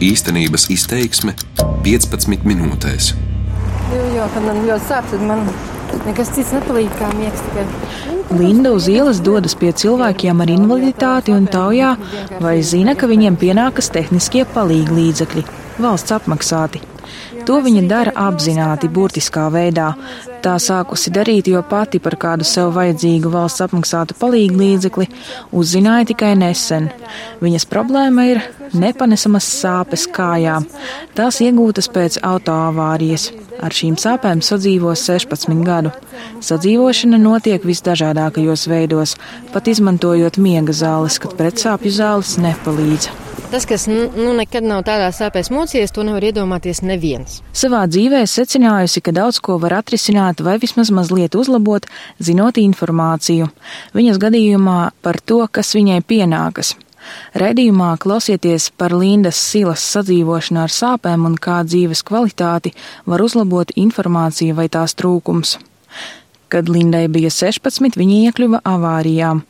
Īstenības izteiksme 15 minūtēs. Jo, jo, kad man ļoti sāp, tad man nekas cits nepalīdz, kā miegs tikai. Linda uz ielas dodas pie cilvēkiem ar invaliditāti un taujā, vai zina, ka viņiem pienākas tehniskie palīgi līdzekļi, valsts apmaksāti. To viņa dara apzināti, burtiskā veidā. Tā sākusi darīt, jo pati par kādu sev vajadzīgu valsts apmaksātu palīgu līdzekli uzzināja tikai nesen. Viņas problēma ir nepanesamas sāpes kājām. Tās iegūtas pēc autoavārijas. Ar šīm sāpēm sadzīvo 16 gadu. Sadzīvošana notiek visdažādākajos veidos, pat izmantojot miega zāles, kad pretsāpju zāles nepalīdz. Tas, kas nu, nekad nav tādā sāpēs mocījies, to nevar iedomāties neviens. Savā dzīvē secinājusi, ka daudz ko var atrisināt vai vismaz mazliet uzlabot, zinot informāciju. Viņas gadījumā par to, kas viņai pienākas. Redījumā klausieties par Lindas silas sadzīvošanu ar sāpēm un kā dzīves kvalitāti var uzlabot informācija vai tās trūkums. Kad Lindai bija 16, viņa iekļuva avārijā.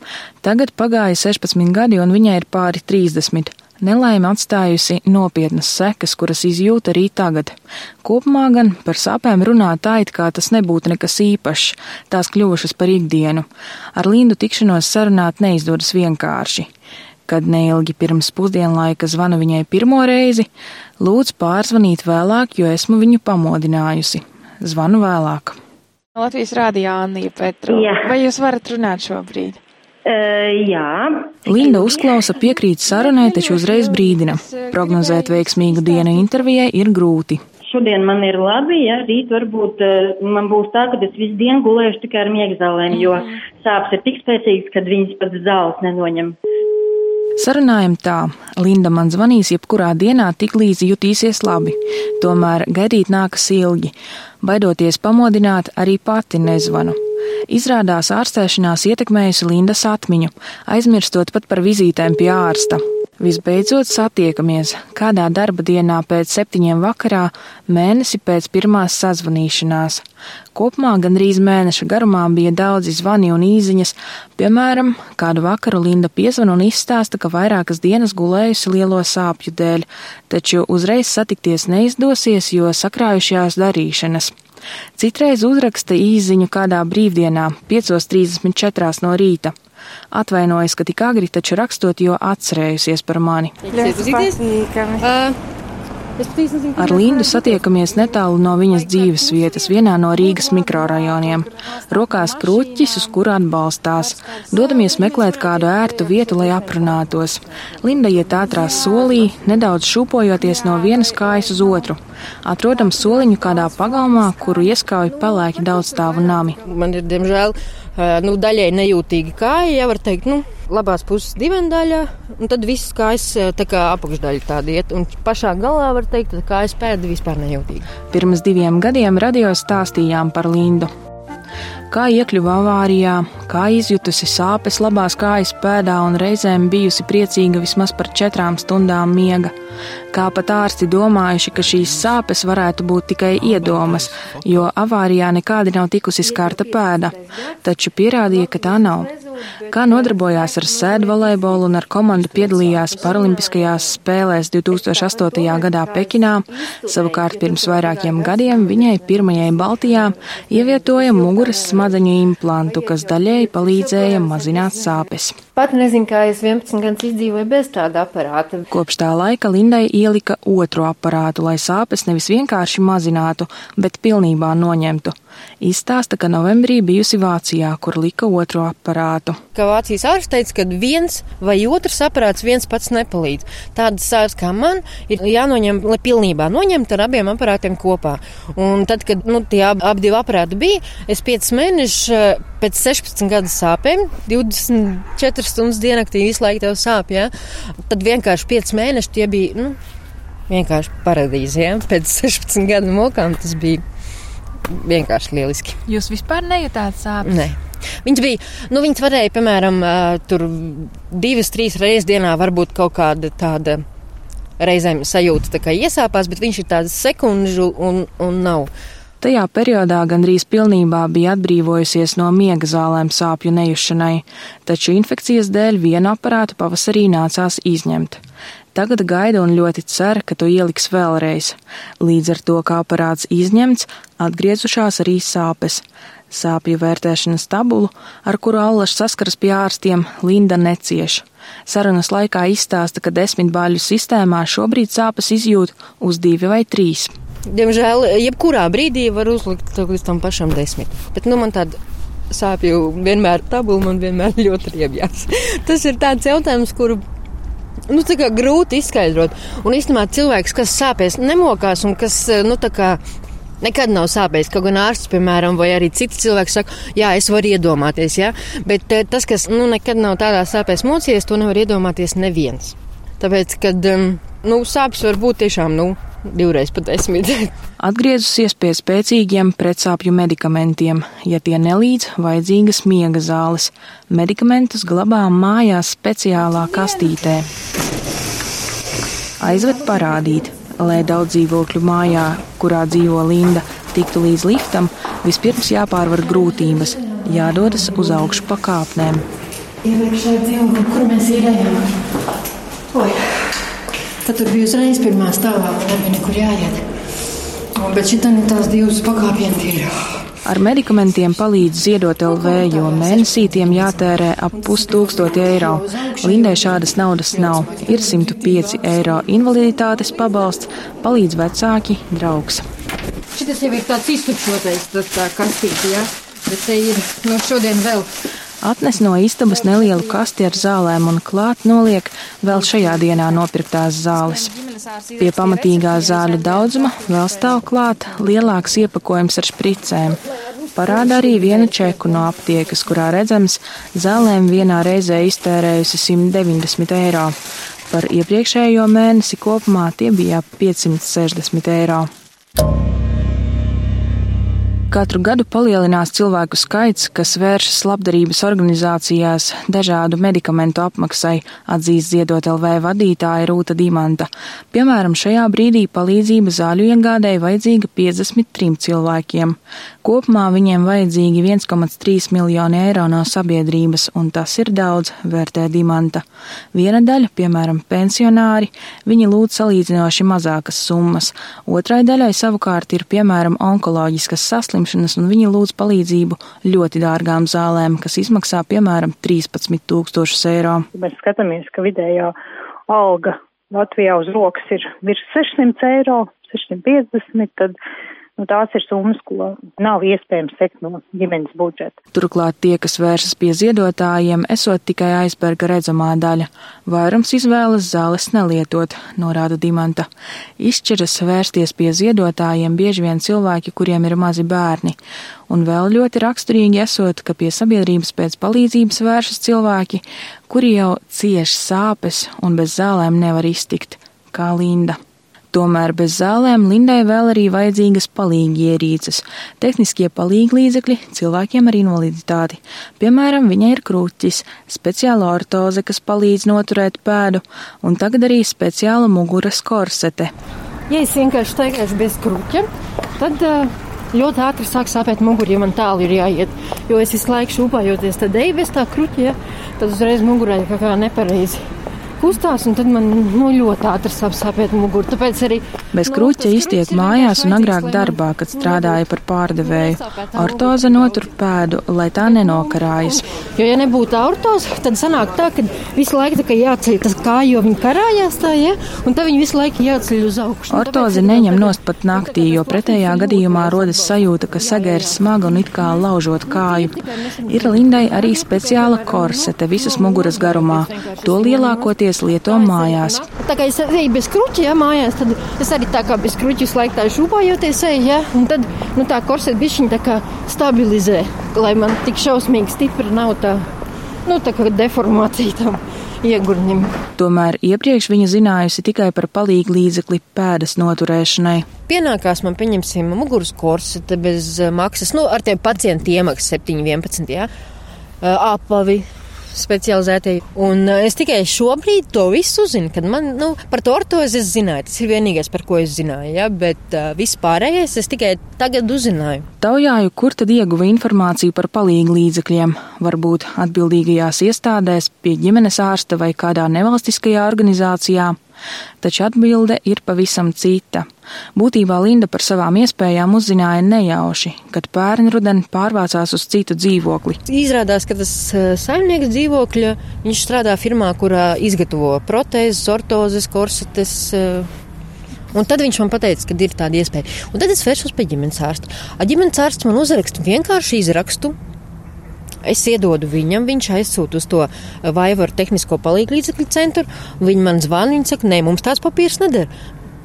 Tagad pagāja 16 gadi un viņai ir pāri 30. Nelaime atstājusi nopietnas sekas, kuras izjūt arī tagad. Kopumā gan par sāpēm runā tā, it kā tas nebūtu nekas īpašs, tās kļuvušas par ikdienu. Ar Lindu tikšanos sarunāt neizdodas vienkārši. Kad neilgi pirms pusdienlaika zvanu viņai pirmo reizi, lūdzu pārzvanīt vēlāk, jo esmu viņu pamodinājusi. Zvanu vēlāk. Latvijas rādījā Anija Petru. Jā. Vai jūs varat runāt šobrīd? Uh, jā. Linda uzklausa piekrīt sarunai, taču uzreiz brīdina. Prognozēt veiksmīgu dienu intervijai ir grūti. Šodien man ir labi, ja rīt varbūt uh, man būs tā, ka es visu dienu gulēšu tikai ar miegzālēm, jo sāpes ir tik spēcīgas, ka viņas pat zāles nenoņem. Sarunājam tā, Linda man zvanīs jebkurā dienā, tik līdz jutīsies labi. Tomēr gaidīt nākas ilgi. Baidoties pamodināt, arī pati nezvanu. Izrādās ārstēšanās ietekmējusi Lindas atmiņu, aizmirstot pat par vizītēm pie ārsta. Visbeidzot satiekamies kādā darba dienā pēc septiņiem vakarā, mēnesi pēc pirmās sazvanīšanās. Kopumā gandrīz mēneša garumā bija daudzi zvani un īziņas, piemēram, kādu vakaru Linda piezvan un izstāsta, ka vairākas dienas gulējusi lielo sāpju dēļ, taču uzreiz satikties neizdosies, jo sakrājušās darīšanas. Citreiz uzraksta īziņu kādā brīvdienā, 5.34 no rīta. Atvainojas, ka tik agri, taču rakstot, jo atcerējusies par mani. Ar Lindu satiekamies netālu no viņas dzīves vietas, vienā no Rīgas mikrorajoniem. Rokās kruķis, uz kuru atbalstās. Dodamies meklēt kādu ērtu vietu, lai aprunātos. Linda iet ātrās solī, nedaudz šūpojoties no vienas kājas uz otru. Atrodam soliņu kādā pagalmā, kuru ieskauj pelēki daudzstāvu nami. Man ir, diemžēl, nu, daļai nejūtīga kāja, ja var teikt, nu, labās puses divendaļa, un tad viss kājas tā kā apakšdaļa tāda iet, un pašā galā var teikt, ka kājas pēda vispār nejūtīga. Pirms diviem gadiem radio stāstījām par Lindu. Kā iekļuva avārijā, kā izjutusi sāpes labās kājas pēdā un reizēm bijusi priecīga vismaz par četrām stundām miega. Kā pat ārsti domājuši, ka šīs sāpes varētu būt tikai iedomas, jo avārijā nekādi nav tikusi skarta pēda, taču pierādīja, ka tā nav. Kā nodarbojās ar sēdu volejbolu un ar komandu piedalījās Paralimpiskajās spēlēs 2008. gadā Pekinā, savukārt pirms vairākiem gadiem viņai pirmajai Baltijā ievietoja muguras smadzeņu implantu, kas daļēji palīdzēja mazināt sāpes. Pat nezinu, kā es 11 gadus izdzīvoju bez tāda aparāta. Kopš tā laika Lindai ielika otru aparātu, lai sāpes nevis vienkārši mazinātu, bet pilnībā noņemtu. Izstāsta, ka novembrī bijusi Vācijā, kur lika otru aparātu. Kā Vācijas ārsts teica, ka viens vai otrs aparāts viens pats nepalīdz. Tādas sāpes kā man ir jānoņem, lai pilnībā noņemtu ar abiem aparātiem kopā. Un tad, kad nu, tie ab, abi divi aparāti bija, es 5 mēnešus pēc 16 gadu sāpēm, 24 stundas diennaktī visu laiku tev sāp, ja? tad vienkārši 5 mēneši tie bija, nu, vienkārši paradīze, ja? pēc 16 gadu mokām tas bija vienkārši lieliski. Jūs vispār nejūtāt sāpes? Nē. Viņas bija, nu, viņas varēja, piemēram, tur divas, trīs reizes dienā varbūt kaut kāda tāda reizēm sajūta tā kā iesāpās, bet viņš ir tāds sekundžu un, un nav. Tajā periodā gandrīz pilnībā bija atbrīvojusies no miega zālēm sāpju nejušanai, taču infekcijas dēļ vienu aparātu pavasarī nācās izņemt. Tagad gaida un ļoti cer, ka to ieliks vēlreiz. Līdz ar to, kā aparāts izņemts, atgriezušās arī sāpes. Sāpju vērtēšanas tabulu, ar kuru allaž saskaras pie ārstiem, Linda necieš. Sarunas laikā izstāsta, ka desmit bāļu sistēmā šobrīd sāpes izjūt uz divi vai trīs. Diemžēl, jebkurā brīdī var uzlikt līdz tam pašam desmit. Bet, nu, man tāda sāpju vienmēr tabula man vienmēr ļoti riebjās. Tas ir tāds jautājums, kuru nu, grūti izskaidrot. Un īstenībā cilvēks, kas sāpēs, nemokās un kas nu, nekad nav sāpējis. Kaut gan ārsts, piemēram, vai arī cits cilvēks saka, jā, es varu iedomāties, jā, bet eh, tas, kas nu, nekad nav tādā sāpēs mocījies, to nevar iedomāties neviens. Tāpēc, kad nu, sāpes var būt tiešām nu, divreiz pat desmit. Atgriezusies pie spēcīgiem pretsāpju medikamentiem, ja tie nelīdz, vajadzīgas miega zāles. Medikamentus glabājam mājās speciālā kastītē. Aizved parādīt, lai daudz dzīvokļu mājā, kurā dzīvo Linda, tiktu līdz liftam, vispirms jāpārvar grūtības, jādodas uz augšu pa kāpnēm. Iekšā dzīvokļa, kur mēs ienējām. Oi, tad tur bija uzreiz pirmā stāvā, nebija nekur jāiet. Bet šī tā ir tās divas pakāpienas ir. Ar medikamentiem palīdz ziedot LV, jo mēnesī tiem jātērē ap pustūkstoti eiro. Lindai šādas naudas nav. Ir 105 eiro invaliditātes pabalsts, palīdz vecāki, draugs. Šis jau ir tāds iztukšotais, tas tā kastīte, jā, ja? bet te ir no šodien vēl Atnes no istabas nelielu kasti ar zālēm un klāt noliek vēl šajā dienā nopirktās zāles. Pie pamatīgā zāļu daudzuma vēl stāv klāt lielāks iepakojums ar špricēm. Parāda arī vienu čeku no aptiekas, kurā redzams, zālēm vienā reizē iztērējusi 190 eiro. Par iepriekšējo mēnesi kopumā tie bija 560 eiro. Katru gadu palielinās cilvēku skaits, kas vēršas labdarības organizācijās dažādu medikamentu apmaksai, atzīst ziedot LV vadītāja Rūta Dimanta. Piemēram, šajā brīdī palīdzība zāļu iegādēji vajadzīga 53 cilvēkiem. Kopumā viņiem vajadzīgi 1,3 miljoni eiro no sabiedrības, un tas ir daudz, vērtē Dimanta. Viena daļa, piemēram, pensionāri, viņi lūdz salīdzinoši mazākas summas. Otrai daļai savukārt ir, piemēram, onkoloģiskas saslimšanas saslimšanas, un viņi lūdz palīdzību ļoti dārgām zālēm, kas izmaksā piemēram 13 tūkstošus eiro. Mēs skatāmies, ka vidējā alga Latvijā uz rokas ir virs 600 eiro, 650, tad Nu, tās ir summas, ko nav iespējams sekt no ģimenes budžeta. Turklāt tie, kas vēršas pie ziedotājiem, esot tikai aizberga redzamā daļa. Vairums izvēlas zāles nelietot, norāda Dimanta. Izšķiras vērsties pie ziedotājiem bieži vien cilvēki, kuriem ir mazi bērni. Un vēl ļoti raksturīgi esot, ka pie sabiedrības pēc palīdzības vēršas cilvēki, kuri jau cieši sāpes un bez zālēm nevar iztikt, kā Linda. Tomēr bez zālēm Lindai vēl arī vajadzīgas palīgi ierīces, tehniskie palīgi līdzekļi cilvēkiem ar invaliditāti. Piemēram, viņai ir krūķis, speciāla ortoze, kas palīdz noturēt pēdu, un tagad arī speciāla muguras korsete. Ja es vienkārši teikšu bez kruķa, tad uh, ļoti ātri sāk sāpēt mugura, ja man tālu ir jāiet. Jo es visu laiku šūpājoties, tad eju bez tā kruķa, ja, tad uzreiz mugurā ir kaut kā nepareizi kustās, un tad man nu, ļoti ātri sāp sāpēt muguru. Tāpēc arī bez kruķa iztiek mājās un agrāk darbā, kad strādāja par pārdevēju. Ortoze notur pēdu, lai tā nenokarājas. Jo, ja nebūtu ortoze, tad sanāk tā, ka visu laiku tā jāceļ tas kāja, jo viņi karājās tā, ja, un tad viņi visu laiku jāceļ uz augšu. Ortoze neņem nost pat naktī, jo pretējā gadījumā rodas sajūta, ka sagēr smaga un it kā laužot kāju. Ir Lindai arī speciāla korsete visas muguras garumā. To lielākoties lietoties lieto mājās. Tā kā es eju bez kruķa, ja mājās, tad es arī tā kā bez kruķa laiku tā šūpojoties eju, ja, un tad, nu, tā korseta bišķiņa tā kā stabilizē, lai man tik šausmīgi stipri nav tā, nu, tā kā deformācija tam iegurņiem. Tomēr iepriekš viņa zinājusi tikai par palīgu līdzekli pēdas noturēšanai. Pienākās man, pieņemsim, muguras korsete bez maksas, nu, ar tiem pacientiem iemaksas 7,11, jā, apavi, specializētie. Un uh, es tikai šobrīd to visu uzzinu, kad man, nu, par to ortozi es zināju. Tas ir vienīgais, par ko es zināju, ja? bet uh, viss pārējais es tikai tagad uzzināju. Taujāju, kur tad ieguva informāciju par palīgu līdzekļiem? Varbūt atbildīgajās iestādēs, pie ģimenes ārsta vai kādā nevalstiskajā organizācijā. Taču atbilde ir pavisam cita. Būtībā Linda par savām iespējām uzzināja nejauši, kad pērn rudeni pārvācās uz citu dzīvokli. Izrādās, ka tas eh, saimnieks dzīvokļa, viņš strādā firmā, kurā izgatavo protēzes, ortozes, korsetes. Eh, un tad viņš man teica, ka ir tāda iespēja. Un tad es vērsos pie ģimenes ārsta. A ģimenes ārsts man uzraksta vienkārši izrakstu, Es iedodu viņam, viņš aizsūta uz to Vaivaru tehnisko palīdzību centru. Viņi man zvana, viņi saka, nē, mums tāds papīrs neder.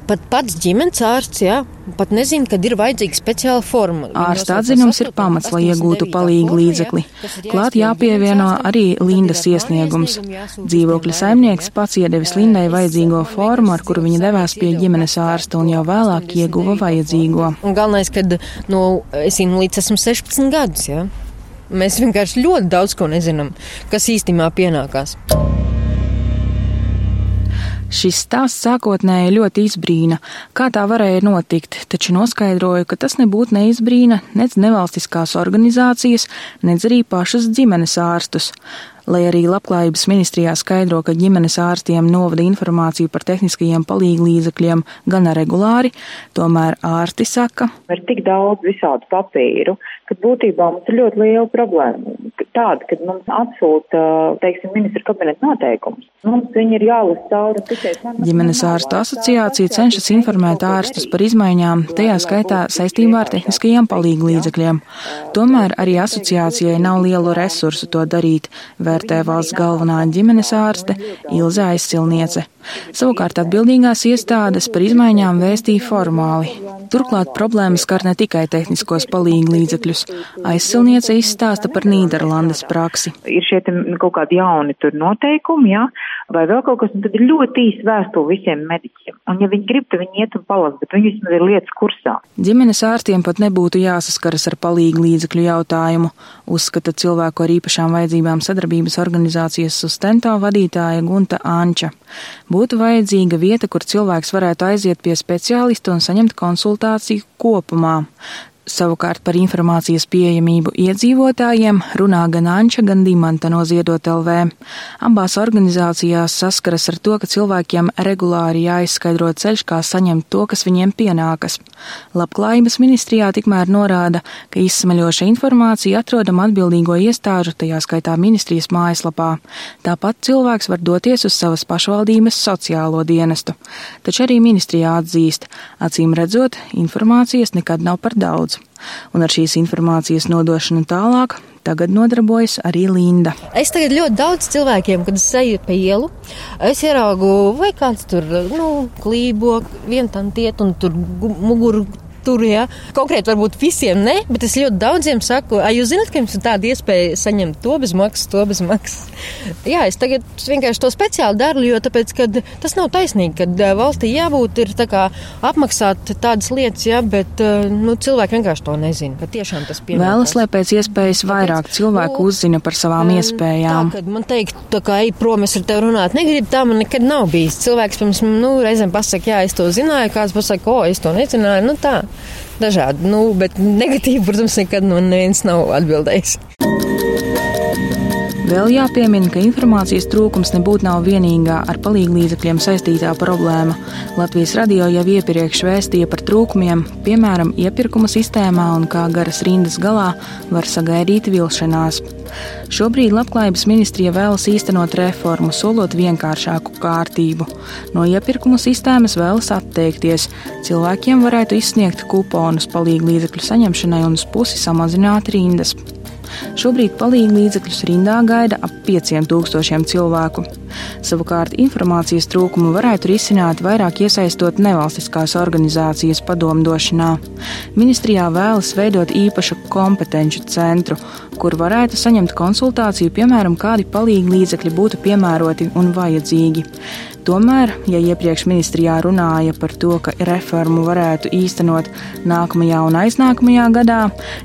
Pat pats ģimenes ārsts, jā, pat nezina, kad ir vajadzīga speciāla forma. Ārsta atzinums ir pamats, lai iegūtu palīgu līdzekli. Klāt jāpievieno arī Lindas iesniegums. Dzīvokļa saimnieks pats iedevis Lindai vajadzīgo formu, ar kuru viņa devās pie ģimenes ārsta un jau vēlāk ieguva vajadzīgo. Un galvenais, kad no, es zinu, līdz esmu 16 gadus, jā. Mēs vienkārši ļoti daudz ko nezinām, kas īstenībā pienākās. Šis stāsts sākotnēji ļoti izbrīna, kā tā varēja notikt, taču noskaidroju, ka tas nebūtu neizbrīna nec nevalstiskās organizācijas, nec arī pašas ģimenes ārstus. Lai arī Labklājības ministrijā skaidro, ka ģimenes ārstiem novada informāciju par tehniskajiem palīglīdzekļiem gana regulāri, tomēr ārsti saka, ir tik daudz visādu papīru, ka būtībā mums ir ļoti liela problēma. Tāda, kad mums atsūta, teiksim, ministra kabineta noteikums, mums viņi ir jālasa cauri tikai. Ģimenes ārstu asociācija cenšas informēt ārstus par izmaiņām, tajā skaitā saistībā ar tehniskajiem palīglīdzekļiem. Tomēr arī asociācijai nav lielu resursu to darīt, vērtē valsts galvenā ģimenes ārste Ilze Aizsilniece. Savukārt atbildīgās iestādes par izmaiņām vēstīja formāli. Turklāt problēmas skar ne tikai tehniskos palīglīdzekļus. Aizsilniece izstāsta par Nīderlandes praksi. Ir šie kaut kādi jauni tur noteikumi, jā, vai vēl kaut kas, un tad ir ļoti īsti vēstuli visiem mediķiem. Un ja viņi grib, tad viņi iet un palasa, bet viņi vismaz ir lietas kursā. Ģimenes ārstiem pat nebūtu jāsaskaras ar palīglīdzekļu jautājumu, uzskata cilvēku ar īpašām vajadzībām sadarbības organizācijas sustento vadītāja Gunta Anča. Būtu vajadzīga vieta, kur cilvēks varētu aiziet pie speciālista un saņemt konsultāciju kopumā. Savukārt par informācijas pieejamību iedzīvotājiem runā gan Anča, gan Dimanta no Ziedot LV. Abās organizācijās saskaras ar to, ka cilvēkiem regulāri jāizskaidro ceļš, kā saņemt to, kas viņiem pienākas. Labklājības ministrijā tikmēr norāda, ka izsmeļoša informācija atrodama atbildīgo iestāžu, tajā skaitā ministrijas mājaslapā. Tāpat cilvēks var doties uz savas pašvaldības sociālo dienestu. Taču arī ministrijā atzīst, acīm redzot, informācijas nekad nav par daudz un ar šīs informācijas nodošanu tālāk tagad nodarbojas arī Linda. Es tagad ļoti daudz cilvēkiem, kad es eju pa ielu, es ieraugu, vai kāds tur, nu, klībo, vien tam tiet un tur muguru tur, ja. Konkrēti varbūt visiem ne, bet es ļoti daudziem saku, ai, jūs zināt, ka jums ir tāda iespēja saņemt to bez maksas, to bez maksas. Jā, es tagad vienkārši to speciāli daru, jo tāpēc, ka tas nav taisnīgi, kad valstī jābūt ir tā kā apmaksāt tādas lietas, jā, bet nu, cilvēki vienkārši to nezina, ka tiešām tas pienākas. Vēlas, lai pēc iespējas vairāk cilvēku nu, uzzina par savām iespējām. Tā, kad man teikt, tā kā ej prom, es ar tevi runāt negribu, tā man nekad nav bijis. Cilvēks pirms, nu, reizēm pasaka, jā, es to zināju, kāds pasaka, o, es to nezināju, nu tā dažādi. Nu, bet negatīvi, protams, nekad nu neviens nav atbildējis. Vēl jāpiemina, ka informācijas trūkums nebūtu nav vienīgā ar palīglīdzekļiem saistītā problēma. Latvijas radio jau iepriekš vēstīja par trūkumiem, piemēram, iepirkuma sistēmā un kā garas rindas galā var sagaidīt vilšanās. Šobrīd Labklājības ministrija vēlas īstenot reformu, solot vienkāršāku kārtību. No iepirkuma sistēmas vēlas atteikties. Cilvēkiem varētu izsniegt kuponus palīglīdzekļu saņemšanai un uz pusi samazināt rindas. Šobrīd palīdz līdzekļus rindā gaida ap 5000 cilvēku. Savukārt informācijas trūkumu varētu risināt vairāk iesaistot nevalstiskās organizācijas padomdošanā. Ministrijā vēlas veidot īpašu kompetenci centru, kur varētu saņemt konsultāciju, piemēram, kādi palīgi līdzekļi būtu piemēroti un vajadzīgi. Tomēr, ja iepriekš ministrijā runāja par to, ka reformu varētu īstenot nākamajā un aiznākamajā gadā,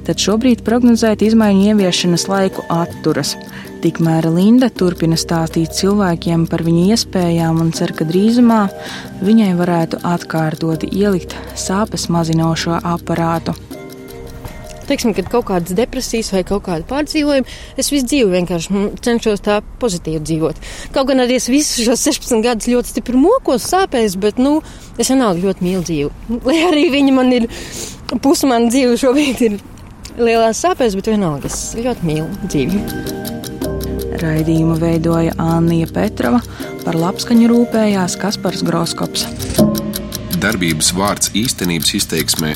tad šobrīd prognozēt izmaiņu ieviešanas laiku atturas. Tikmēr Linda turpina stāstīt cilvēkiem par viņu iespējām un cer, ka drīzumā viņai varētu atkārtoti ielikt sāpes mazinošo aparātu teiksim, kad kaut kādas depresijas vai kaut kāda pārdzīvojuma, es visu dzīvi vienkārši nu, cenšos tā pozitīvi dzīvot. Kaut gan arī es visus šos 16 gadus ļoti stipri mokos, sāpēs, bet, nu, es vienalga ļoti mīlu dzīvi. Lai arī viņi man ir, pusi man dzīve šobrīd ir lielās sāpēs, bet vienalga es ļoti mīlu dzīvi. Raidījumu veidoja Anija Petrova, par labskaņu rūpējās Kaspars Groskops. Darbības vārds īstenības izteiksmē